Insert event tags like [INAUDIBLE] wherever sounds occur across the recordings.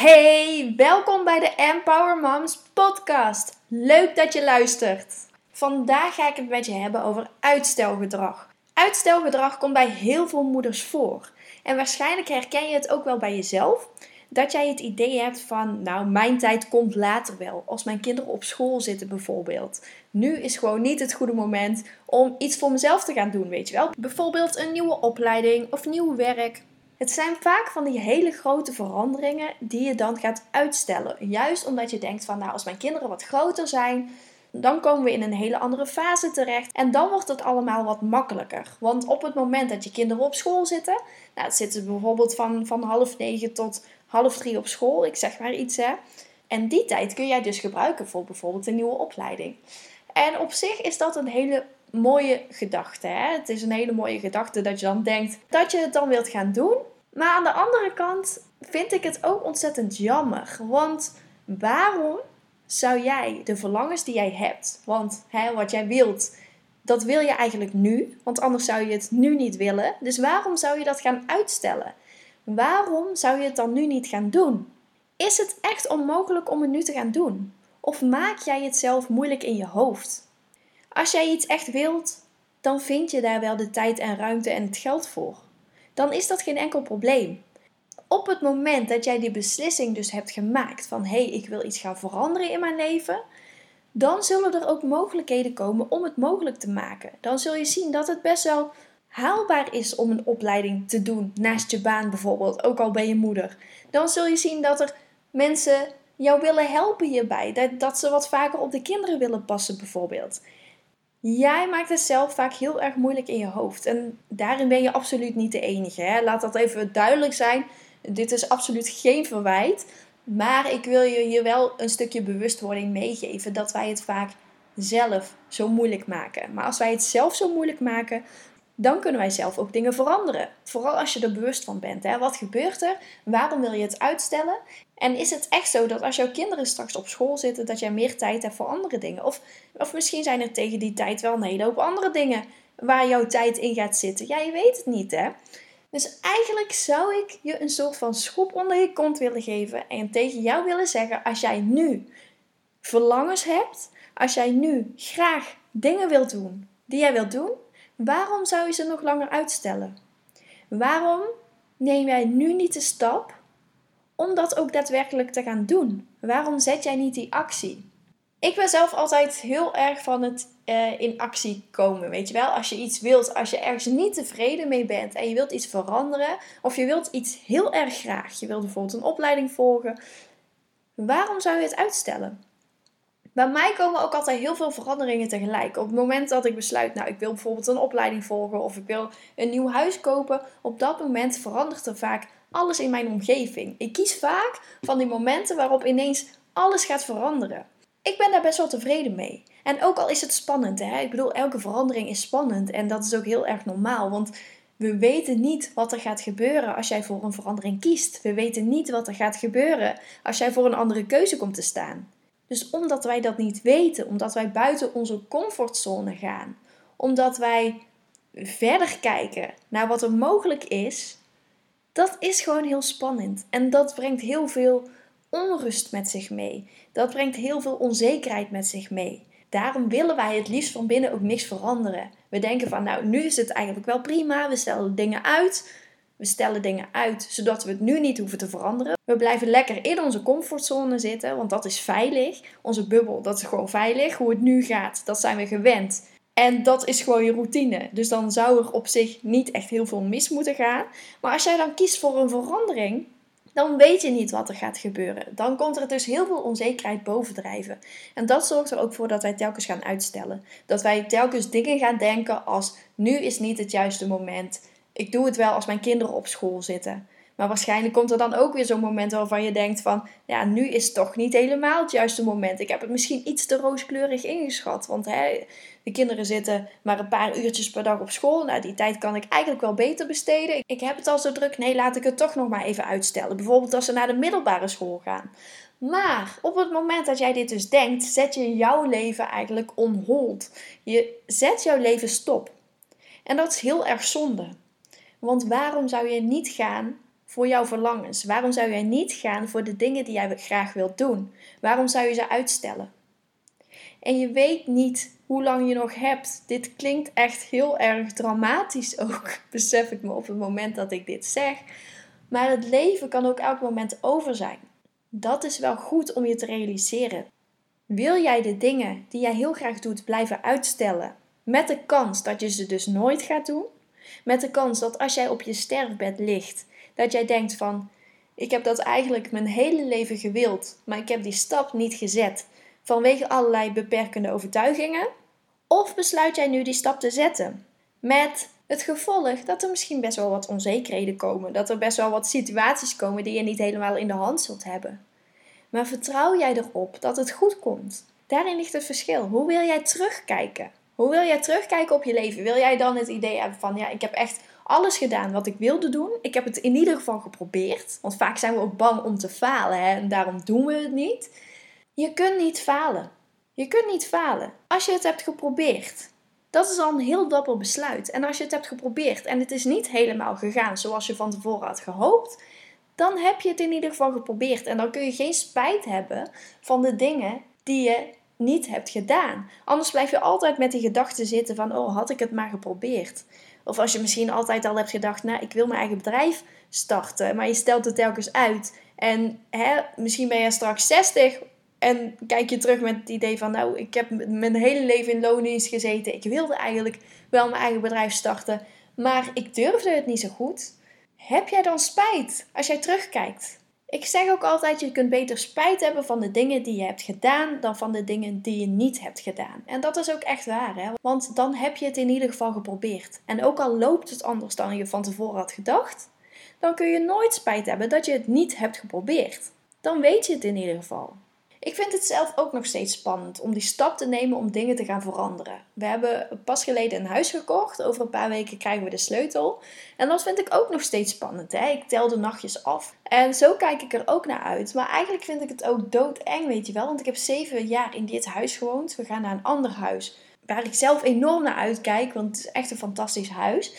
Hey, welkom bij de Empower Moms podcast. Leuk dat je luistert. Vandaag ga ik het met je hebben over uitstelgedrag. Uitstelgedrag komt bij heel veel moeders voor. En waarschijnlijk herken je het ook wel bij jezelf. Dat jij het idee hebt van, nou, mijn tijd komt later wel. Als mijn kinderen op school zitten bijvoorbeeld. Nu is gewoon niet het goede moment om iets voor mezelf te gaan doen, weet je wel. Bijvoorbeeld een nieuwe opleiding of nieuw werk. Het zijn vaak van die hele grote veranderingen die je dan gaat uitstellen. Juist omdat je denkt van, nou, als mijn kinderen wat groter zijn, dan komen we in een hele andere fase terecht. En dan wordt het allemaal wat makkelijker. Want op het moment dat je kinderen op school zitten, nou, het zitten bijvoorbeeld van, van half negen tot half drie op school, ik zeg maar iets hè. En die tijd kun jij dus gebruiken voor bijvoorbeeld een nieuwe opleiding. En op zich is dat een hele mooie gedachte. Hè? Het is een hele mooie gedachte dat je dan denkt dat je het dan wilt gaan doen. Maar aan de andere kant vind ik het ook ontzettend jammer. Want waarom zou jij de verlangens die jij hebt, want hè, wat jij wilt, dat wil je eigenlijk nu, want anders zou je het nu niet willen. Dus waarom zou je dat gaan uitstellen? Waarom zou je het dan nu niet gaan doen? Is het echt onmogelijk om het nu te gaan doen? Of maak jij het zelf moeilijk in je hoofd? Als jij iets echt wilt, dan vind je daar wel de tijd en ruimte en het geld voor. Dan is dat geen enkel probleem. Op het moment dat jij die beslissing dus hebt gemaakt van hé, hey, ik wil iets gaan veranderen in mijn leven, dan zullen er ook mogelijkheden komen om het mogelijk te maken. Dan zul je zien dat het best wel haalbaar is om een opleiding te doen naast je baan bijvoorbeeld, ook al ben je moeder. Dan zul je zien dat er mensen jou willen helpen hierbij, dat, dat ze wat vaker op de kinderen willen passen bijvoorbeeld. Jij maakt het zelf vaak heel erg moeilijk in je hoofd. En daarin ben je absoluut niet de enige. Hè? Laat dat even duidelijk zijn. Dit is absoluut geen verwijt. Maar ik wil je hier wel een stukje bewustwording meegeven dat wij het vaak zelf zo moeilijk maken. Maar als wij het zelf zo moeilijk maken, dan kunnen wij zelf ook dingen veranderen. Vooral als je er bewust van bent. Hè? Wat gebeurt er? Waarom wil je het uitstellen? En is het echt zo dat als jouw kinderen straks op school zitten, dat jij meer tijd hebt voor andere dingen? Of, of misschien zijn er tegen die tijd wel een hele hoop andere dingen waar jouw tijd in gaat zitten. Ja, je weet het niet, hè? Dus eigenlijk zou ik je een soort van schop onder je kont willen geven en tegen jou willen zeggen: als jij nu verlangens hebt, als jij nu graag dingen wilt doen die jij wilt doen, waarom zou je ze nog langer uitstellen? Waarom neem jij nu niet de stap om dat ook daadwerkelijk te gaan doen? Waarom zet jij niet die actie? Ik ben zelf altijd heel erg van het uh, in actie komen. Weet je wel, als je iets wilt, als je ergens niet tevreden mee bent en je wilt iets veranderen, of je wilt iets heel erg graag, je wilt bijvoorbeeld een opleiding volgen, waarom zou je het uitstellen? Bij mij komen ook altijd heel veel veranderingen tegelijk. Op het moment dat ik besluit, nou, ik wil bijvoorbeeld een opleiding volgen of ik wil een nieuw huis kopen, op dat moment verandert er vaak alles in mijn omgeving. Ik kies vaak van die momenten waarop ineens alles gaat veranderen. Ik ben daar best wel tevreden mee. En ook al is het spannend, hè? ik bedoel, elke verandering is spannend en dat is ook heel erg normaal, want we weten niet wat er gaat gebeuren als jij voor een verandering kiest. We weten niet wat er gaat gebeuren als jij voor een andere keuze komt te staan. Dus omdat wij dat niet weten, omdat wij buiten onze comfortzone gaan, omdat wij verder kijken naar wat er mogelijk is, dat is gewoon heel spannend. En dat brengt heel veel onrust met zich mee. Dat brengt heel veel onzekerheid met zich mee. Daarom willen wij het liefst van binnen ook niks veranderen. We denken van, nou, nu is het eigenlijk wel prima. We stellen dingen uit. We stellen dingen uit zodat we het nu niet hoeven te veranderen. We blijven lekker in onze comfortzone zitten, want dat is veilig. Onze bubbel, dat is gewoon veilig. Hoe het nu gaat, dat zijn we gewend. En dat is gewoon je routine. Dus dan zou er op zich niet echt heel veel mis moeten gaan. Maar als jij dan kiest voor een verandering, dan weet je niet wat er gaat gebeuren. Dan komt er dus heel veel onzekerheid bovendrijven. En dat zorgt er ook voor dat wij telkens gaan uitstellen. Dat wij telkens dingen gaan denken als nu is niet het juiste moment. Ik doe het wel als mijn kinderen op school zitten. Maar waarschijnlijk komt er dan ook weer zo'n moment waarvan je denkt van, ja, nu is toch niet helemaal het juiste moment. Ik heb het misschien iets te rooskleurig ingeschat, want hè, de kinderen zitten maar een paar uurtjes per dag op school. Nou, die tijd kan ik eigenlijk wel beter besteden. Ik heb het al zo druk, nee, laat ik het toch nog maar even uitstellen. Bijvoorbeeld als ze naar de middelbare school gaan. Maar op het moment dat jij dit dus denkt, zet je jouw leven eigenlijk on hold. Je zet jouw leven stop. En dat is heel erg zonde. Want waarom zou je niet gaan voor jouw verlangens? Waarom zou jij niet gaan voor de dingen die jij graag wilt doen? Waarom zou je ze uitstellen? En je weet niet hoe lang je nog hebt. Dit klinkt echt heel erg dramatisch ook, [LAUGHS] besef ik me op het moment dat ik dit zeg. Maar het leven kan ook elk moment over zijn. Dat is wel goed om je te realiseren. Wil jij de dingen die jij heel graag doet blijven uitstellen, met de kans dat je ze dus nooit gaat doen? Met de kans dat als jij op je sterfbed ligt, dat jij denkt van, ik heb dat eigenlijk mijn hele leven gewild, maar ik heb die stap niet gezet vanwege allerlei beperkende overtuigingen? Of besluit jij nu die stap te zetten met het gevolg dat er misschien best wel wat onzekerheden komen, dat er best wel wat situaties komen die je niet helemaal in de hand zult hebben? Maar vertrouw jij erop dat het goed komt? Daarin ligt het verschil. Hoe wil jij terugkijken? Hoe wil jij terugkijken op je leven? Wil jij dan het idee hebben van, ja, ik heb echt alles gedaan wat ik wilde doen. Ik heb het in ieder geval geprobeerd. Want vaak zijn we ook bang om te falen hè? en daarom doen we het niet. Je kunt niet falen. Je kunt niet falen als je het hebt geprobeerd. Dat is al een heel dapper besluit. En als je het hebt geprobeerd en het is niet helemaal gegaan zoals je van tevoren had gehoopt, dan heb je het in ieder geval geprobeerd. En dan kun je geen spijt hebben van de dingen die je niet hebt gedaan. Anders blijf je altijd met die gedachte zitten van, oh, had ik het maar geprobeerd. Of als je misschien altijd al hebt gedacht, nou, ik wil mijn eigen bedrijf starten, maar je stelt het telkens uit. En hè, misschien ben je straks 60 en kijk je terug met het idee van, nou, ik heb mijn hele leven in loondienst gezeten. Ik wilde eigenlijk wel mijn eigen bedrijf starten, maar ik durfde het niet zo goed. Heb jij dan spijt als jij terugkijkt? Ik zeg ook altijd, je kunt beter spijt hebben van de dingen die je hebt gedaan dan van de dingen die je niet hebt gedaan. En dat is ook echt waar, hè? want dan heb je het in ieder geval geprobeerd. En ook al loopt het anders dan je van tevoren had gedacht, dan kun je nooit spijt hebben dat je het niet hebt geprobeerd. Dan weet je het in ieder geval. Ik vind het zelf ook nog steeds spannend om die stap te nemen om dingen te gaan veranderen. We hebben pas geleden een huis gekocht. Over een paar weken krijgen we de sleutel. En dat vind ik ook nog steeds spannend. Hè? Ik tel de nachtjes af. En zo kijk ik er ook naar uit. Maar eigenlijk vind ik het ook doodeng, weet je wel. Want ik heb zeven jaar in dit huis gewoond. We gaan naar een ander huis. Waar ik zelf enorm naar uitkijk. Want het is echt een fantastisch huis.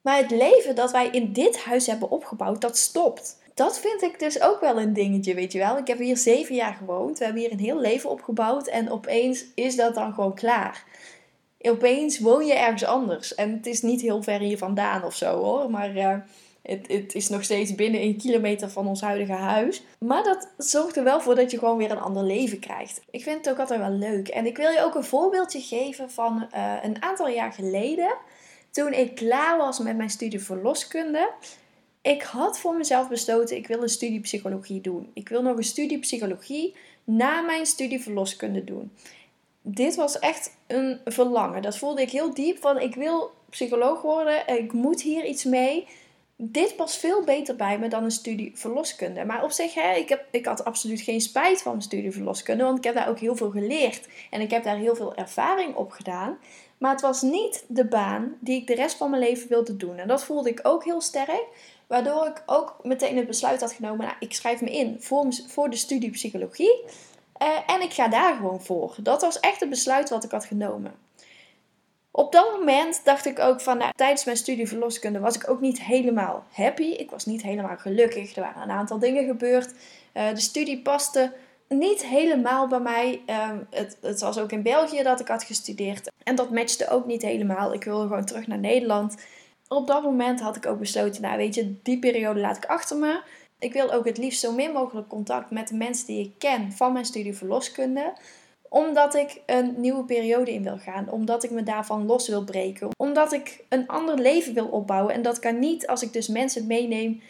Maar het leven dat wij in dit huis hebben opgebouwd, dat stopt dat vind ik dus ook wel een dingetje, weet je wel. Ik heb hier zeven jaar gewoond. We hebben hier een heel leven opgebouwd. En opeens is dat dan gewoon klaar. Opeens woon je ergens anders. En het is niet heel ver hier vandaan of zo hoor. Maar uh, het, het is nog steeds binnen een kilometer van ons huidige huis. Maar dat zorgt er wel voor dat je gewoon weer een ander leven krijgt. Ik vind het ook altijd wel leuk. En ik wil je ook een voorbeeldje geven van uh, een aantal jaar geleden. Toen ik klaar was met mijn studie verloskunde ik had voor mezelf besloten, ik wil een studie psychologie doen. Ik wil nog een studie psychologie na mijn studie verloskunde doen. Dit was echt een verlangen. Dat voelde ik heel diep van ik wil psycholoog worden. Ik moet hier iets mee. Dit past veel beter bij me dan een studie verloskunde. Maar op zich, hè, ik, heb, ik had absoluut geen spijt van mijn studie verloskunde. Want ik heb daar ook heel veel geleerd. En ik heb daar heel veel ervaring op gedaan. Maar het was niet de baan die ik de rest van mijn leven wilde doen. En dat voelde ik ook heel sterk. Waardoor ik ook meteen het besluit had genomen, nou, ik schrijf me in voor, voor de studie psychologie. Uh, en ik ga daar gewoon voor. Dat was echt het besluit wat ik had genomen. Op dat moment dacht ik ook van, nou, tijdens mijn studie verloskunde was ik ook niet helemaal happy. Ik was niet helemaal gelukkig. Er waren een aantal dingen gebeurd. Uh, de studie paste niet helemaal bij mij. Uh, het, het, was ook in België dat ik had gestudeerd. En dat matchte ook niet helemaal. Ik wilde gewoon terug naar Nederland op dat moment had ik ook besloten, nou weet je, die periode laat ik achter me. Ik wil ook het liefst zo min mogelijk contact met de mensen die ik ken van mijn studie verloskunde. Omdat ik een nieuwe periode in wil gaan. Omdat ik me daarvan los wil breken. Omdat ik een ander leven wil opbouwen. En dat kan niet als ik dus mensen meeneem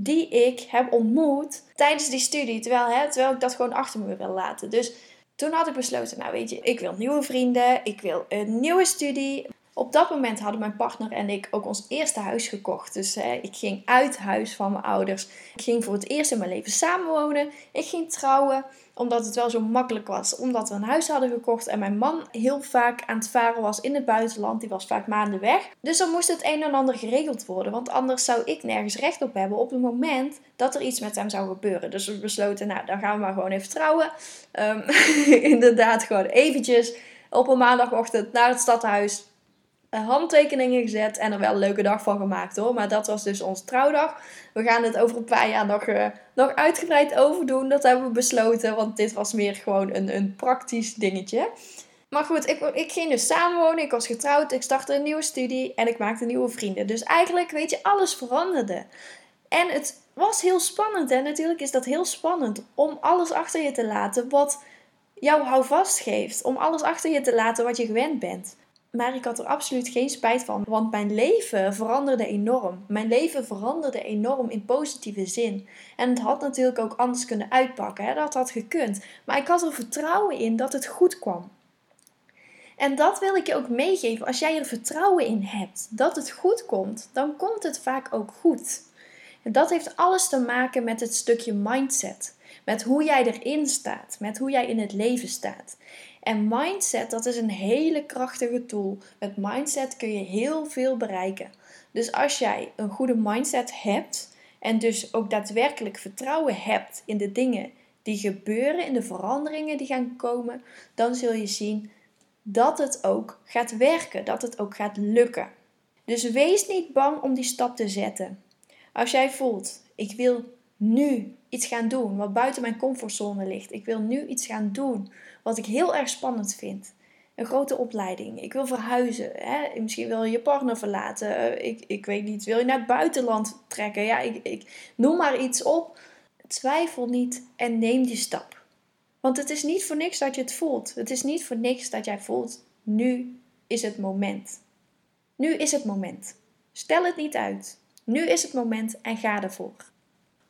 die ik heb ontmoet tijdens die studie. Terwijl, hè, terwijl ik dat gewoon achter me wil laten. Dus toen had ik besloten, nou weet je, ik wil nieuwe vrienden. Ik wil een nieuwe studie. Op dat moment hadden mijn partner en ik ook ons eerste huis gekocht. Dus ik ging uit huis van mijn ouders. Ik ging voor het eerst in mijn leven samenwonen. Ik ging trouwen, omdat het wel zo makkelijk was. Omdat we een huis hadden gekocht en mijn man heel vaak aan het varen was in het buitenland. Die was vaak maanden weg. Dus dan moest het een en ander geregeld worden. Want anders zou ik nergens recht op hebben op het moment dat er iets met hem zou gebeuren. Dus we besloten, nou dan gaan we maar gewoon even trouwen. Um, [LAUGHS] inderdaad, gewoon eventjes op een maandagochtend naar het stadhuis handtekeningen gezet en er wel een leuke dag van gemaakt hoor. Maar dat was dus onze trouwdag. We gaan het over een paar jaar nog, uh, nog uitgebreid overdoen. Dat hebben we besloten, want dit was meer gewoon een, een praktisch dingetje. Maar goed, ik, ik ging dus samenwonen, ik was getrouwd, ik startte een nieuwe studie en ik maakte nieuwe vrienden. Dus eigenlijk, weet je, alles veranderde. En het was heel spannend en natuurlijk is dat heel spannend om alles achter je te laten wat jou houvast geeft. Om alles achter je te laten wat je gewend bent. Maar ik had er absoluut geen spijt van, want mijn leven veranderde enorm. Mijn leven veranderde enorm in positieve zin. En het had natuurlijk ook anders kunnen uitpakken, hè? dat had gekund. Maar ik had er vertrouwen in dat het goed kwam. En dat wil ik je ook meegeven. Als jij er vertrouwen in hebt dat het goed komt, dan komt het vaak ook goed. En dat heeft alles te maken met het stukje mindset. Met hoe jij erin staat, met hoe jij in het leven staat. En mindset, dat is een hele krachtige tool. Met mindset kun je heel veel bereiken. Dus als jij een goede mindset hebt en dus ook daadwerkelijk vertrouwen hebt in de dingen die gebeuren, in de veranderingen die gaan komen, dan zul je zien dat het ook gaat werken, dat het ook gaat lukken. Dus wees niet bang om die stap te zetten. Als jij voelt, ik wil nu iets gaan doen wat buiten mijn comfortzone ligt. Ik wil nu iets gaan doen wat ik heel erg spannend vind. Een grote opleiding. Ik wil verhuizen. Hè? Misschien wil je je partner verlaten. Eh, ik, ik weet niet. Wil je naar het buitenland trekken? Ja, ik, ik noem maar iets op. Twijfel niet en neem die stap. Want het is niet voor niks dat je het voelt. Het is niet voor niks dat jij voelt. Nu is het moment. Nu is het moment. Stel het niet uit. Nu is het moment en ga ervoor.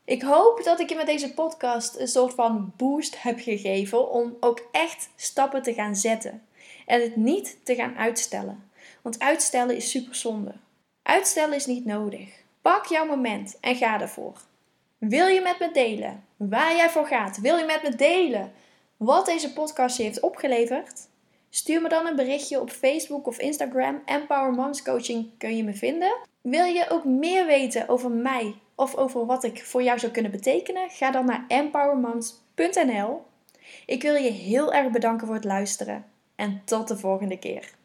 Ik hoop dat ik je met deze podcast een soort van boost heb gegeven om ook echt stappen te gaan zetten en het niet te gaan uitstellen. Want uitstellen is super zonde. Uitstellen is niet nodig. Pak jouw moment en ga ervoor. Wil je met me delen waar jij voor gaat? Wil je met me delen wat deze podcast je heeft opgeleverd? Stuur me dan een berichtje op Facebook of Instagram. Empower Moms Coaching kun je me vinden. Wil je ook meer weten over mij of over wat ik voor jou zou kunnen betekenen? Ga dan naar empowermoms.nl. Ik wil je heel erg bedanken voor het luisteren en tot de volgende keer.